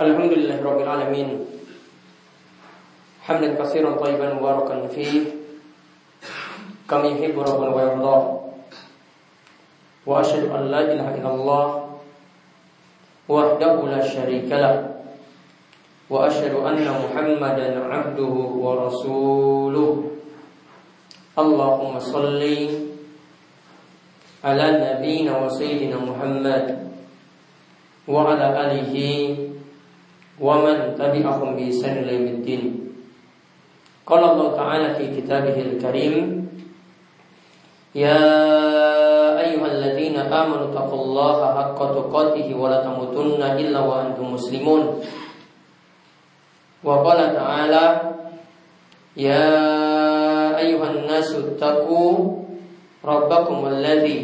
الحمد لله رب العالمين حمدا كثيرا طيبا مباركا فيه كما يحب ربنا ويرضى واشهد ان لا اله الا الله وحده لا شريك له واشهد ان محمدا عبده ورسوله اللهم صل على نبينا وسيدنا محمد وعلى اله ومن تبعهم بإحسان إلى يوم الدين قال الله تعالى في كتابه الكريم يا أيها الذين آمنوا اتقوا الله حق تقاته ولا تموتن إلا وأنتم مسلمون وقال تعالى يا أيها الناس اتقوا ربكم الذي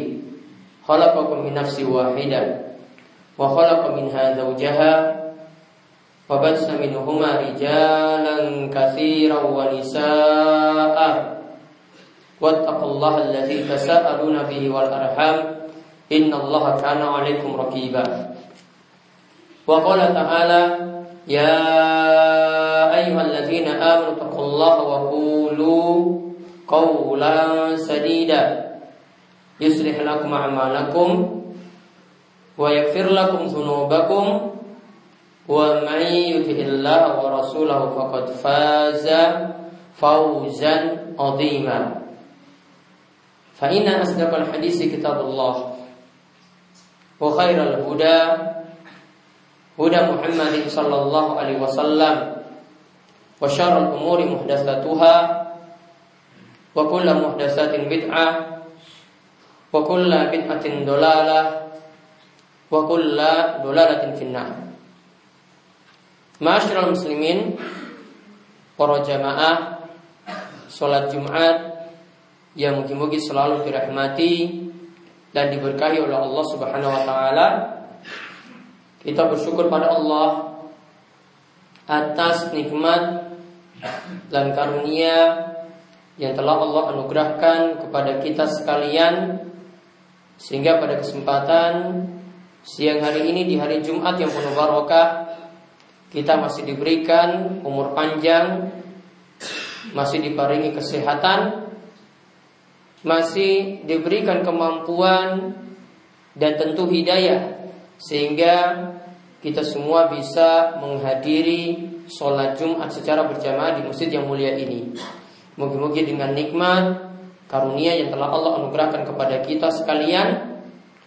خلقكم من نفس واحدة وخلق منها زوجها وبث منهما رجالا كثيرا ونساء واتقوا الله الذي تساءلون به والأرحام إن الله كان عليكم رقيبا وقال تعالى يا أيها الذين آمنوا اتقوا الله وقولوا قولا سديدا يصلح لكم أعمالكم ويغفر لكم ذنوبكم ومن يطع الله ورسوله فقد فاز فوزا عظيما فإن أصدق الحديث كتاب الله وخير الهدى هدى محمد صلى الله عليه وسلم وشر الأمور محدثاتها وكل محدثات بدعة وكل بدعة ضلالة وكل ضلالة في النار Masyarul muslimin Para jamaah Sholat Jumat Yang mungkin-mungkin selalu dirahmati Dan diberkahi oleh Allah subhanahu wa ta'ala. Kita bersyukur pada Allah Atas nikmat Dan karunia Yang telah Allah anugerahkan Kepada kita sekalian Sehingga pada kesempatan Siang hari ini di hari Jumat yang penuh barokah kita masih diberikan umur panjang, masih diparingi kesehatan, masih diberikan kemampuan dan tentu hidayah sehingga kita semua bisa menghadiri sholat Jumat secara berjamaah di masjid yang mulia ini. Moga-moga dengan nikmat karunia yang telah Allah anugerahkan kepada kita sekalian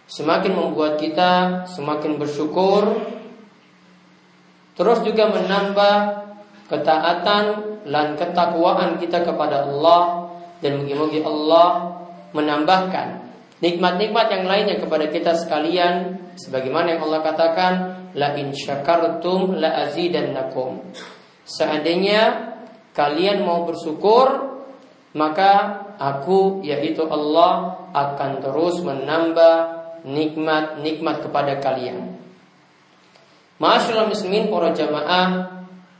semakin membuat kita semakin bersyukur Terus juga menambah ketaatan dan ketakwaan kita kepada Allah dan mungkin-mungkin Allah menambahkan nikmat-nikmat yang lainnya kepada kita sekalian sebagaimana yang Allah katakan la in syakartum la azidannakum. Seandainya kalian mau bersyukur maka aku yaitu Allah akan terus menambah nikmat-nikmat kepada kalian. Masyaallah muslimin para jamaah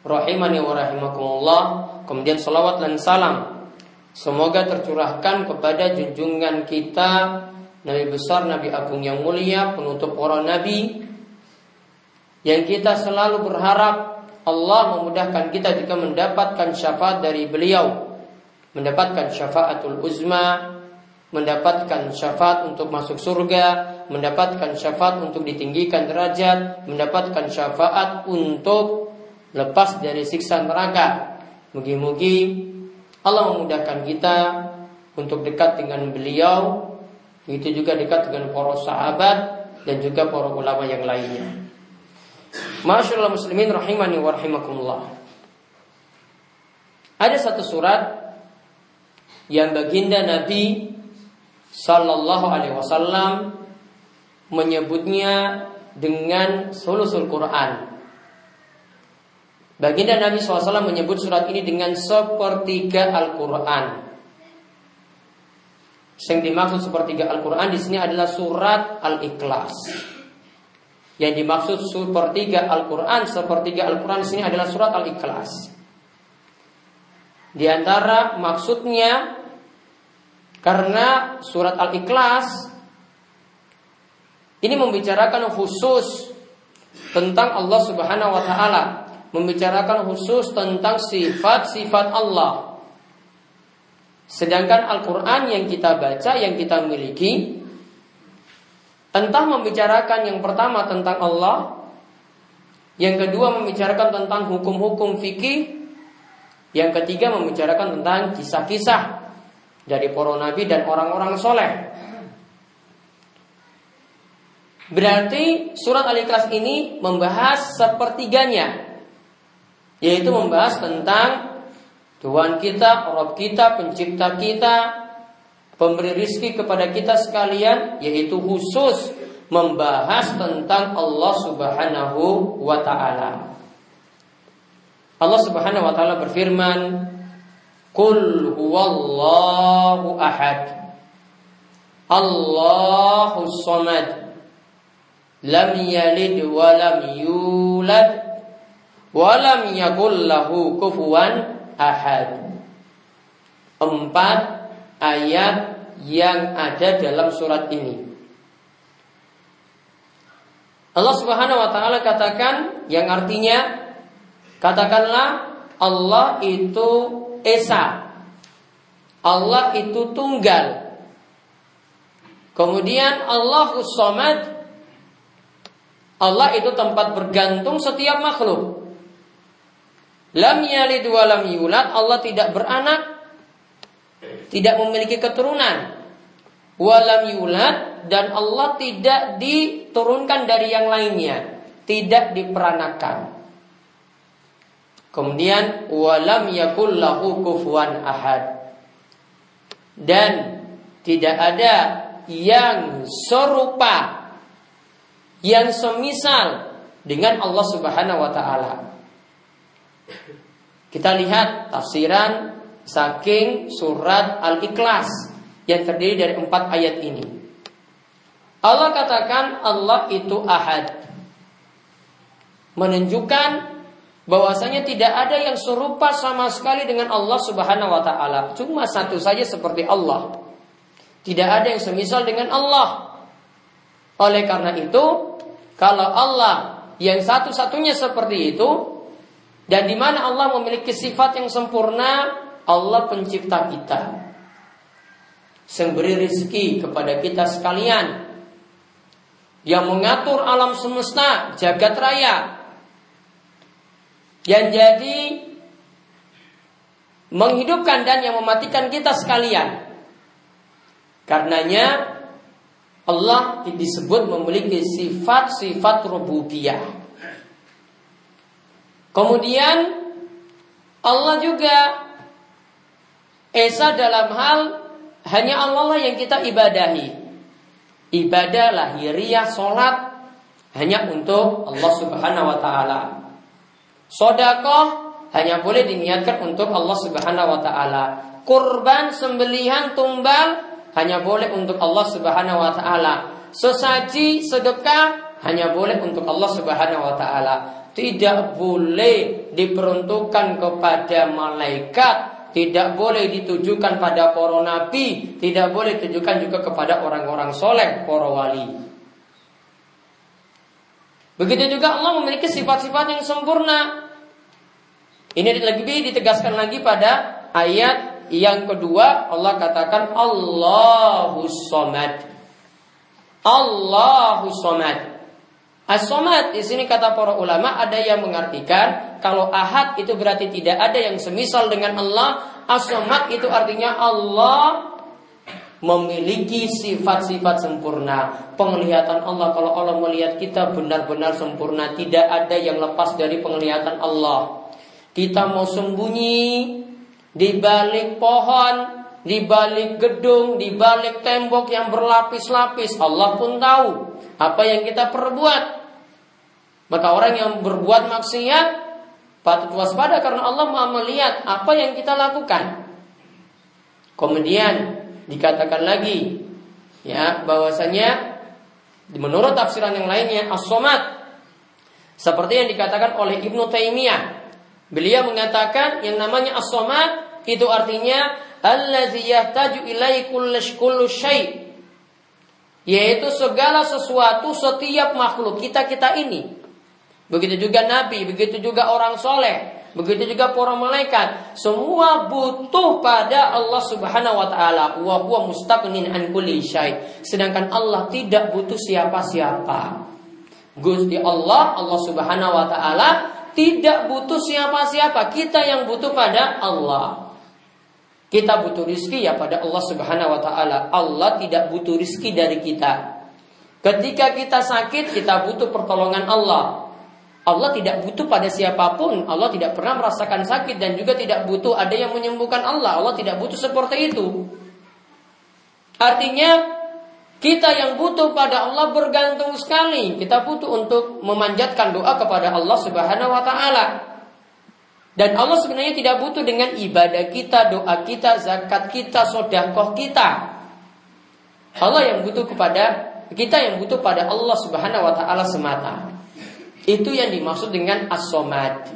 rahimani wa rahimakumullah. Kemudian salawat dan salam semoga tercurahkan kepada junjungan kita Nabi besar Nabi agung yang mulia penutup para nabi yang kita selalu berharap Allah memudahkan kita jika mendapatkan syafaat dari beliau mendapatkan syafaatul uzma mendapatkan syafaat untuk masuk surga, mendapatkan syafaat untuk ditinggikan derajat, mendapatkan syafaat untuk lepas dari siksa neraka. Mugi-mugi Allah memudahkan kita untuk dekat dengan beliau, itu juga dekat dengan para sahabat dan juga para ulama yang lainnya. Masyaallah muslimin rahimani wa rahimakumullah. Ada satu surat yang baginda Nabi Sallallahu Alaihi Wasallam menyebutnya dengan sulusul Quran. Baginda Nabi SAW menyebut surat ini dengan sepertiga Al-Quran. Yang dimaksud sepertiga Al-Quran di sini adalah surat Al-Ikhlas. Yang dimaksud sepertiga Al-Quran, sepertiga Al-Quran di sini adalah surat Al-Ikhlas. Di antara maksudnya karena surat Al-Ikhlas ini membicarakan khusus tentang Allah Subhanahu wa taala, membicarakan khusus tentang sifat-sifat Allah. Sedangkan Al-Qur'an yang kita baca, yang kita miliki entah membicarakan yang pertama tentang Allah, yang kedua membicarakan tentang hukum-hukum fikih, yang ketiga membicarakan tentang kisah-kisah dari para nabi dan orang-orang soleh. Berarti surat Al-Ikhlas ini membahas sepertiganya. Yaitu membahas tentang Tuhan kita, Rob kita, pencipta kita Pemberi rizki kepada kita sekalian Yaitu khusus membahas tentang Allah subhanahu wa ta'ala. Allah subhanahu wa ta'ala berfirman Qul huwallahu ahad. Allahu samad lam yalid wa lam yulad wa lam yakul lahu kufuwan ahad. Empat ayat yang ada dalam surat ini. Allah Subhanahu wa taala katakan yang artinya katakanlah Allah itu esa. Allah itu tunggal. Kemudian Allahus Samad Allah itu tempat bergantung setiap makhluk. Lam yalid wa lam yulad, Allah tidak beranak, tidak memiliki keturunan. Walam yulad dan Allah tidak diturunkan dari yang lainnya, tidak diperanakan. Kemudian walam yakul lahu kufuwan ahad. Dan tidak ada yang serupa yang semisal dengan Allah Subhanahu wa taala. Kita lihat tafsiran saking surat Al-Ikhlas yang terdiri dari empat ayat ini. Allah katakan Allah itu ahad. Menunjukkan bahwasanya tidak ada yang serupa sama sekali dengan Allah Subhanahu wa taala. Cuma satu saja seperti Allah. Tidak ada yang semisal dengan Allah. Oleh karena itu, kalau Allah yang satu-satunya seperti itu, dan di mana Allah memiliki sifat yang sempurna, Allah pencipta kita. Yang rezeki kepada kita sekalian. Yang mengatur alam semesta, jagat raya. Yang jadi menghidupkan dan yang mematikan kita sekalian. Karenanya Allah disebut memiliki sifat-sifat rububiyah. Kemudian Allah juga Esa dalam hal hanya Allah lah yang kita ibadahi. Ibadah lahiriah solat hanya untuk Allah Subhanahu wa taala. Sodakoh hanya boleh diniatkan untuk Allah Subhanahu wa taala. Kurban sembelihan tumbal hanya boleh untuk Allah Subhanahu wa taala. Sesaji, sedekah hanya boleh untuk Allah Subhanahu wa taala. Tidak boleh diperuntukkan kepada malaikat, tidak boleh ditujukan pada para nabi, tidak boleh ditujukan juga kepada orang-orang soleh, para wali. Begitu juga Allah memiliki sifat-sifat yang sempurna. Ini lebih ditegaskan lagi pada ayat yang kedua Allah katakan Allahu Somad. Allahu Somad. As-Somad di sini kata para ulama ada yang mengartikan kalau ahad itu berarti tidak ada yang semisal dengan Allah. As-Somad itu artinya Allah memiliki sifat-sifat sempurna. Penglihatan Allah kalau Allah melihat kita benar-benar sempurna, tidak ada yang lepas dari penglihatan Allah. Kita mau sembunyi, di balik pohon, di balik gedung, di balik tembok yang berlapis-lapis, Allah pun tahu apa yang kita perbuat. Maka orang yang berbuat maksiat patut waspada karena Allah Maha melihat apa yang kita lakukan. Kemudian dikatakan lagi ya bahwasanya menurut tafsiran yang lainnya as-somad seperti yang dikatakan oleh Ibnu Taimiyah Beliau mengatakan yang namanya as-somad itu artinya allazi yahtaju kullu Yaitu segala sesuatu setiap makhluk kita-kita ini begitu juga nabi, begitu juga orang soleh, begitu juga para malaikat. Semua butuh pada Allah Subhanahu wa taala. Wa huwa mustaqnin an kulli syai. Sedangkan Allah tidak butuh siapa-siapa. Gusti Allah, Allah Subhanahu wa taala tidak butuh siapa-siapa. Kita yang butuh pada Allah. Kita butuh rizki ya pada Allah Subhanahu wa taala. Allah tidak butuh rizki dari kita. Ketika kita sakit, kita butuh pertolongan Allah. Allah tidak butuh pada siapa pun. Allah tidak pernah merasakan sakit dan juga tidak butuh ada yang menyembuhkan Allah. Allah tidak butuh seperti itu. Artinya kita yang butuh pada Allah bergantung sekali. Kita butuh untuk memanjatkan doa kepada Allah Subhanahu wa taala. Dan Allah sebenarnya tidak butuh dengan ibadah kita, doa kita, zakat kita, sodakoh kita. Allah yang butuh kepada kita yang butuh pada Allah Subhanahu wa taala semata. Itu yang dimaksud dengan as-somad.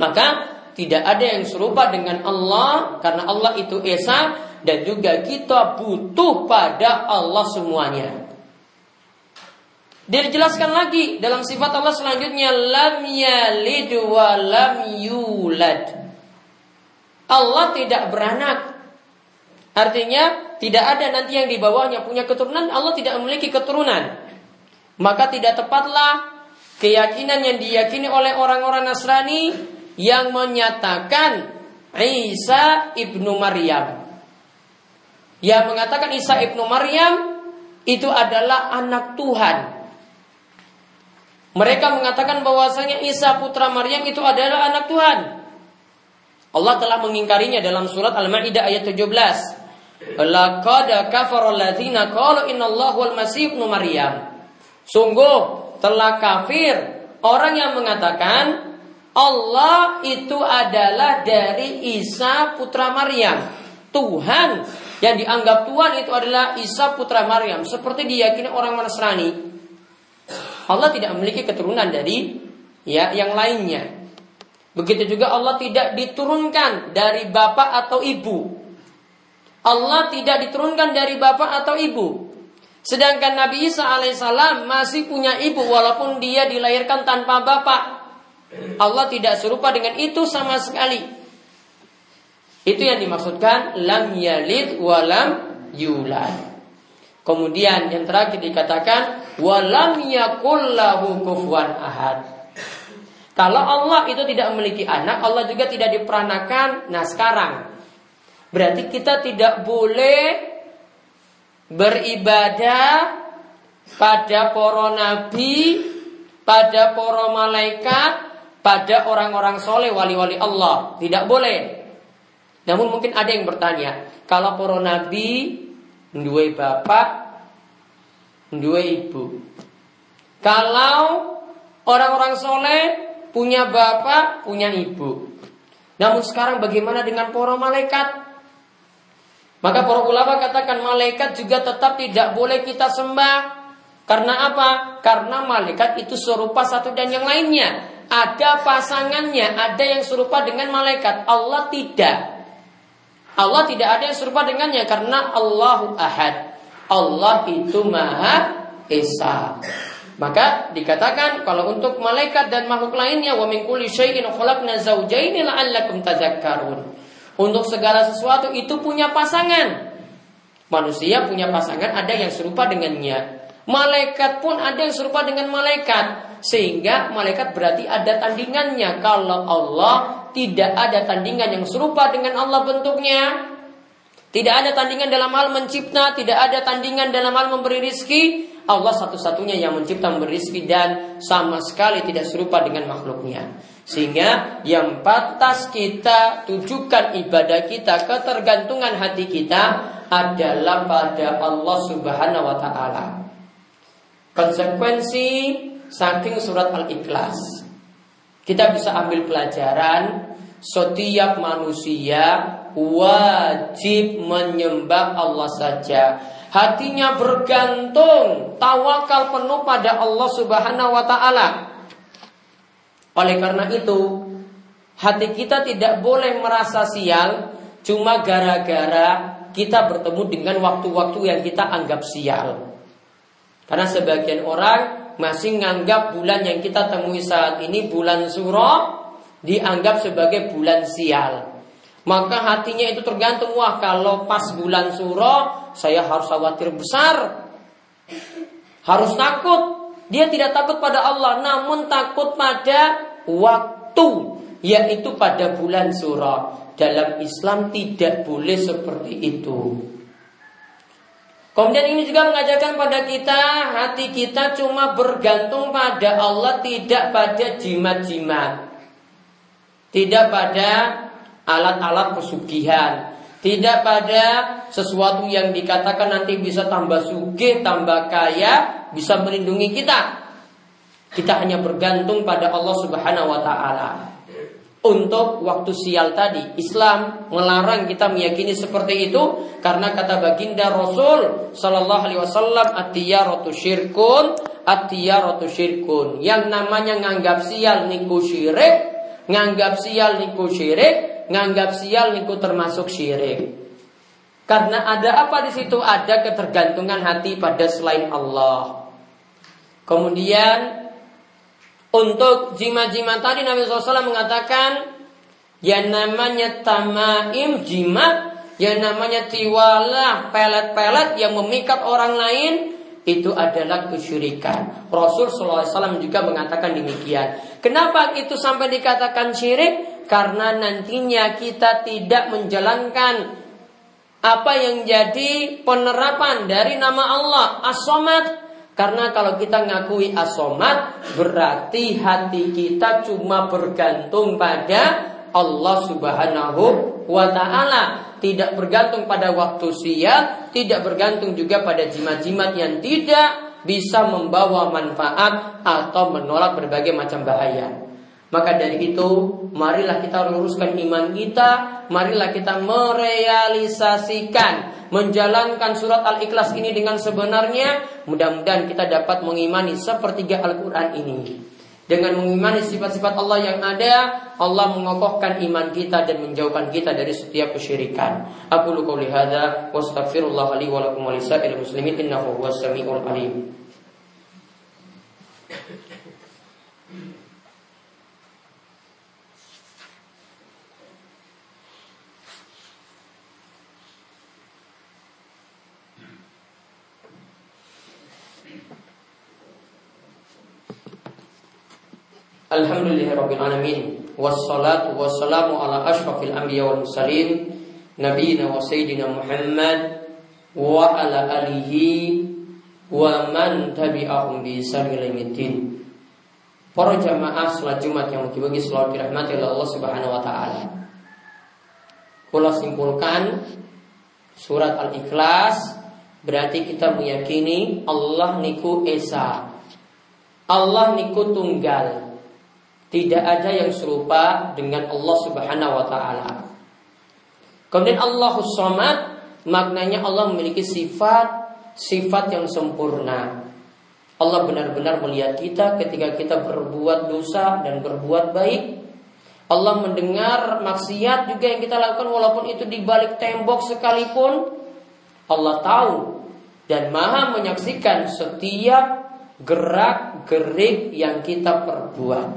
Maka tidak ada yang serupa dengan Allah karena Allah itu esa dan juga kita butuh pada Allah semuanya. Dia dijelaskan lagi dalam sifat Allah selanjutnya lam yalid wa lam yulad. Allah tidak beranak. Artinya tidak ada nanti yang di bawahnya punya keturunan, Allah tidak memiliki keturunan. Maka tidak tepatlah keyakinan yang diyakini oleh orang-orang Nasrani yang menyatakan Isa ibnu Maryam. Yang mengatakan Isa ibnu Maryam itu adalah anak Tuhan. Mereka mengatakan bahwasanya Isa putra Maryam itu adalah anak Tuhan. Allah telah mengingkarinya dalam surat Al-Maidah ayat 17. Laqad kafara alladziina qalu innallaha wal masih ibnu Maryam. Sungguh telah kafir orang yang mengatakan Allah itu adalah dari Isa putra Maryam. Tuhan yang dianggap Tuhan itu adalah Isa putra Maryam. Seperti diyakini orang Nasrani. Allah tidak memiliki keturunan dari ya yang lainnya. Begitu juga Allah tidak diturunkan dari bapak atau ibu. Allah tidak diturunkan dari bapak atau ibu. Sedangkan Nabi Isa alaihissalam masih punya ibu walaupun dia dilahirkan tanpa bapak. Allah tidak serupa dengan itu sama sekali. Itu yang dimaksudkan lam yalid walam yulad. Kemudian yang terakhir dikatakan walam yakullahu kufuwan ahad. Kalau Allah itu tidak memiliki anak, Allah juga tidak diperanakan. Nah sekarang berarti kita tidak boleh beribadah pada para nabi, pada para malaikat, pada orang-orang soleh wali-wali Allah. Tidak boleh. Namun mungkin ada yang bertanya, kalau para nabi dua bapak, dua ibu. Kalau orang-orang soleh punya bapak, punya ibu. Namun sekarang bagaimana dengan para malaikat? Maka para ulama katakan malaikat juga tetap tidak boleh kita sembah. Karena apa? Karena malaikat itu serupa satu dan yang lainnya. Ada pasangannya, ada yang serupa dengan malaikat. Allah tidak. Allah tidak ada yang serupa dengannya karena Allahu Ahad. Allah itu Maha Esa. Maka dikatakan kalau untuk malaikat dan makhluk lainnya wa min kulli syai'in khalaqna la'allakum tadhakkarun. Untuk segala sesuatu itu punya pasangan. Manusia punya pasangan ada yang serupa dengannya. Malaikat pun ada yang serupa dengan malaikat. Sehingga malaikat berarti ada tandingannya. Kalau Allah tidak ada tandingan yang serupa dengan Allah bentuknya. Tidak ada tandingan dalam hal mencipta, tidak ada tandingan dalam hal memberi rizki. Allah satu-satunya yang mencipta memberi rizki dan sama sekali tidak serupa dengan makhluknya. Sehingga yang batas kita tujukan ibadah kita, ketergantungan hati kita adalah pada Allah Subhanahu wa taala. Konsekuensi saking surat Al-Ikhlas. Kita bisa ambil pelajaran setiap manusia wajib menyembah Allah saja. Hatinya bergantung, tawakal penuh pada Allah Subhanahu wa taala. Oleh karena itu, hati kita tidak boleh merasa sial cuma gara-gara kita bertemu dengan waktu-waktu yang kita anggap sial. Karena sebagian orang masih nganggap bulan yang kita temui saat ini bulan suro dianggap sebagai bulan sial. Maka hatinya itu tergantung wah kalau pas bulan suro saya harus khawatir besar. Harus takut. Dia tidak takut pada Allah namun takut pada waktu yaitu pada bulan suro. Dalam Islam tidak boleh seperti itu. Kemudian ini juga mengajarkan pada kita hati kita cuma bergantung pada Allah tidak pada jimat-jimat. Tidak pada alat-alat pesugihan. Tidak pada sesuatu yang dikatakan nanti bisa tambah sugih, tambah kaya, bisa melindungi kita. Kita hanya bergantung pada Allah Subhanahu wa taala untuk waktu sial tadi. Islam melarang kita meyakini seperti itu karena kata baginda Rasul sallallahu alaihi wasallam at-tiyaratu syirkun, at-tiyaratu syirkun. Yang namanya nganggap sial niku syirik, nganggap sial niku syirik, nganggap sial niku termasuk syirik. Karena ada apa di situ? Ada ketergantungan hati pada selain Allah. Kemudian untuk jima-jima tadi Nabi SAW mengatakan yang namanya tamaim jimat, yang namanya tiwalah pelet-pelet yang memikat orang lain itu adalah kesyirikan. Rasul SAW juga mengatakan demikian. Kenapa itu sampai dikatakan syirik? Karena nantinya kita tidak menjalankan apa yang jadi penerapan dari nama Allah as-somad karena kalau kita ngakui asomat berarti hati kita cuma bergantung pada Allah Subhanahu wa taala, tidak bergantung pada waktu siang, tidak bergantung juga pada jimat-jimat yang tidak bisa membawa manfaat atau menolak berbagai macam bahaya. Maka dari itu, marilah kita luruskan iman kita, marilah kita merealisasikan, menjalankan surat Al-Ikhlas ini dengan sebenarnya. Mudah-mudahan kita dapat mengimani sepertiga Al-Quran ini. Dengan mengimani sifat-sifat Allah yang ada, Allah mengokohkan iman kita dan menjauhkan kita dari setiap kesyirikan. Aku qouli hadza wa astaghfirullah li wa lakum wa muslimin innahu huwas samiul alim. Alhamdulillahirabbil alamin wassalatu wassalamu ala asyrafil anbiya wal mursalin nabiyina wa sayyidina Muhammad wa ala alihi wa man tabi'ahum bi ihsan Para jamaah salat Jumat yang bagi selalu dirahmati oleh Allah Subhanahu wa taala. Kula simpulkan surat Al-Ikhlas berarti kita meyakini Allah niku esa. Allah niku tunggal. Tidak ada yang serupa dengan Allah Subhanahu wa taala. Kemudian Allahus Samad maknanya Allah memiliki sifat sifat yang sempurna. Allah benar-benar melihat kita ketika kita berbuat dosa dan berbuat baik. Allah mendengar maksiat juga yang kita lakukan walaupun itu di balik tembok sekalipun. Allah tahu dan maha menyaksikan setiap gerak gerik yang kita perbuat.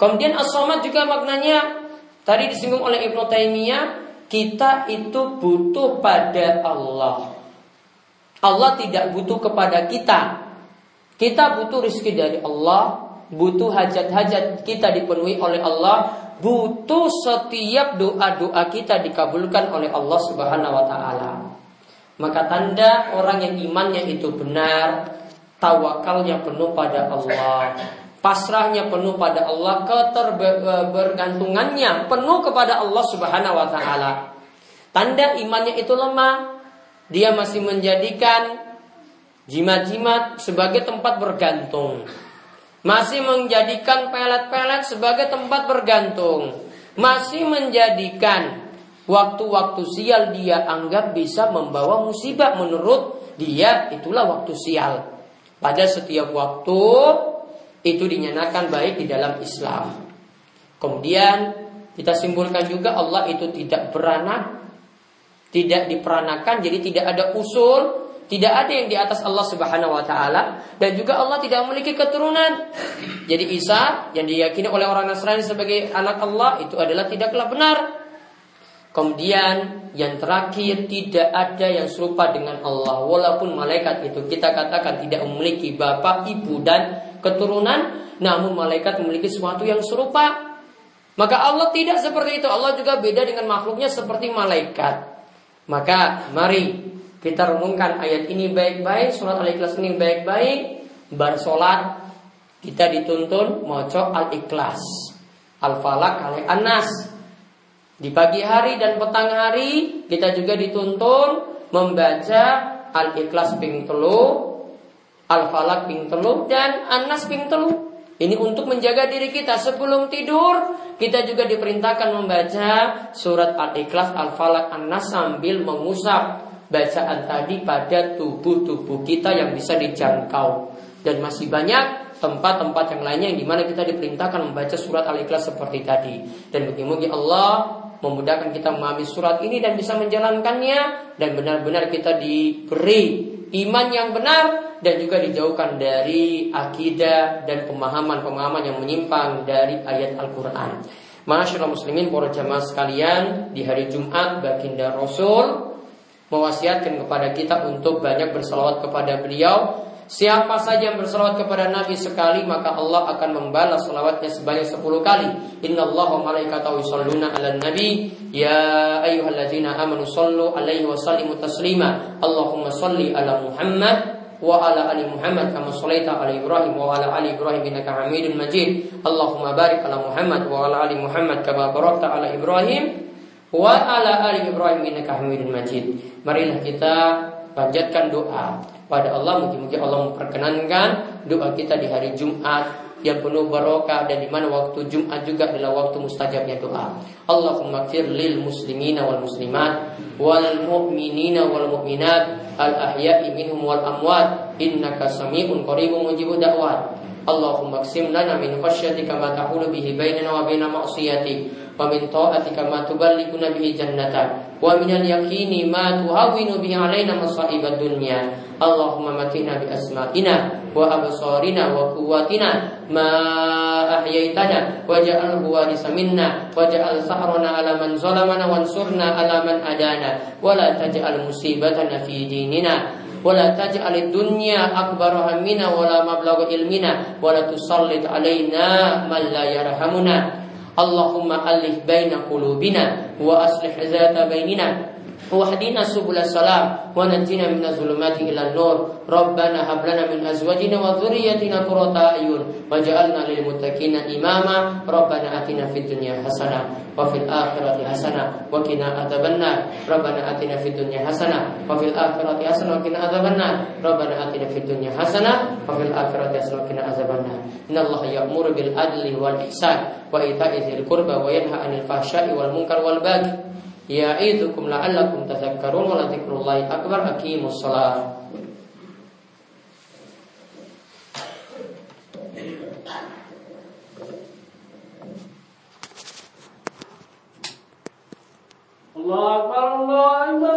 Kemudian as juga maknanya tadi disinggung oleh Ibnu Taimiyah, kita itu butuh pada Allah. Allah tidak butuh kepada kita. Kita butuh rizki dari Allah, butuh hajat-hajat kita dipenuhi oleh Allah, butuh setiap doa-doa kita dikabulkan oleh Allah Subhanahu wa taala. Maka tanda orang yang imannya itu benar, tawakalnya penuh pada Allah, pasrahnya penuh pada Allah, keterbergantungannya penuh kepada Allah Subhanahu wa taala. Tanda imannya itu lemah, dia masih menjadikan jimat-jimat sebagai tempat bergantung. Masih menjadikan pelet-pelet sebagai tempat bergantung. Masih menjadikan waktu-waktu sial dia anggap bisa membawa musibah menurut dia itulah waktu sial. Pada setiap waktu itu dinyatakan baik di dalam Islam. Kemudian kita simpulkan juga Allah itu tidak beranak, tidak diperanakan, jadi tidak ada usul, Tidak ada yang di atas Allah Subhanahu wa taala dan juga Allah tidak memiliki keturunan. Jadi Isa yang diyakini oleh orang Nasrani sebagai anak Allah itu adalah tidaklah benar. Kemudian yang terakhir tidak ada yang serupa dengan Allah walaupun malaikat itu kita katakan tidak memiliki bapak, ibu dan keturunan namun malaikat memiliki sesuatu yang serupa. Maka Allah tidak seperti itu. Allah juga beda dengan makhluknya seperti malaikat. Maka mari kita renungkan ayat ini baik-baik, surat Al-Ikhlas ini baik-baik, bar sholat kita dituntun moco Al-Ikhlas, Al-Falak, Al-Anas. Di pagi hari dan petang hari kita juga dituntun membaca Al-Ikhlas ping telu, Al-Falak ping telu dan Anas ping telu. Ini untuk menjaga diri kita sebelum tidur kita juga diperintahkan membaca surat Al-Ikhlas, Al-Falak, An-Nas sambil mengusap bacaan tadi pada tubuh-tubuh kita yang bisa dijangkau. Dan masih banyak tempat-tempat yang lainnya yang di mana kita diperintahkan membaca surat Al-Ikhlas seperti tadi. Dan bagi Allah memudahkan kita memahami surat ini dan bisa menjalankannya dan benar-benar kita diberi iman yang benar dan juga dijauhkan dari akidah dan pemahaman-pemahaman yang menyimpang dari ayat Al-Qur'an. Masyaallah muslimin para jamaah sekalian, di hari Jumat baginda Rasul mewasiatkan kepada kita untuk banyak bersalawat kepada beliau Siapa saja yang bersalawat kepada Nabi sekali maka Allah akan membalas salawatnya sebanyak sepuluh kali. Inna Allah malaikatahu yusalluna ala nabi ya ayyuhalladzina amanu sallu alaihi wa sallimu taslima. Allahumma salli ala Muhammad wa ala ali Muhammad kama sallaita ala Ibrahim wa ala ali Ibrahim innaka Hamidun Majid. Allahumma barik ala Muhammad wa ala ali Muhammad kama barakta ala Ibrahim wa ala ali Ibrahim innaka Hamidun Majid. Marilah kita panjatkan doa pada Allah mungkin-mungkin Allah memperkenankan doa kita di hari Jumat yang penuh barokah dan di mana waktu Jumat juga adalah waktu mustajabnya doa. Allahumma fir lil muslimina wal muslimat wal mu'minina wal mu'minat al ahya'i minhum wal amwat innaka sami'un qaribun mujibud da'wat. Allahumma qsim lana min khasyatika ma tahulu bihi bainana wa baina ma'siyatik ومن طاعتك ما تبلغنا به جنتك ومن اليقين ما تهون به علينا مصائب الدنيا اللهم متنا بأسمائنا وأبصارنا وقواتنا ما أحييتنا واجعله وارث منا واجعل ثأرنا على من ظلمنا وانصرنا على من أدانا ولا تجعل مصيبتنا في ديننا ولا تجعل الدنيا أكبر همنا ولا مبلغ علمنا ولا تسلط علينا من لا يرحمنا اللهم ألف بين قلوبنا وأصلح ذات بيننا واهدنا سبل السلام ونجنا من الظلمات إلى النور ربنا هب لنا من أزواجنا وذريتنا قرة أعين واجعلنا للمتقين إماما ربنا آتنا في الدنيا حسنة وفي الآخرة حسنة وقنا عذاب النار ربنا آتنا في الدنيا حسنة وفي الآخرة حسنة وقنا عذاب النار ربنا آتنا في الدنيا حسنة وفي الآخرة حسنة وقنا عذاب النار إن الله يأمر بالعدل والإحسان وإيتاء ذي القربى وينهى عن الفحشاء والمنكر والبغي Ya'idukum la'allakum tadhakkarun wa dzikrullahi akbar aqimus shalah. Allah Akbar Allah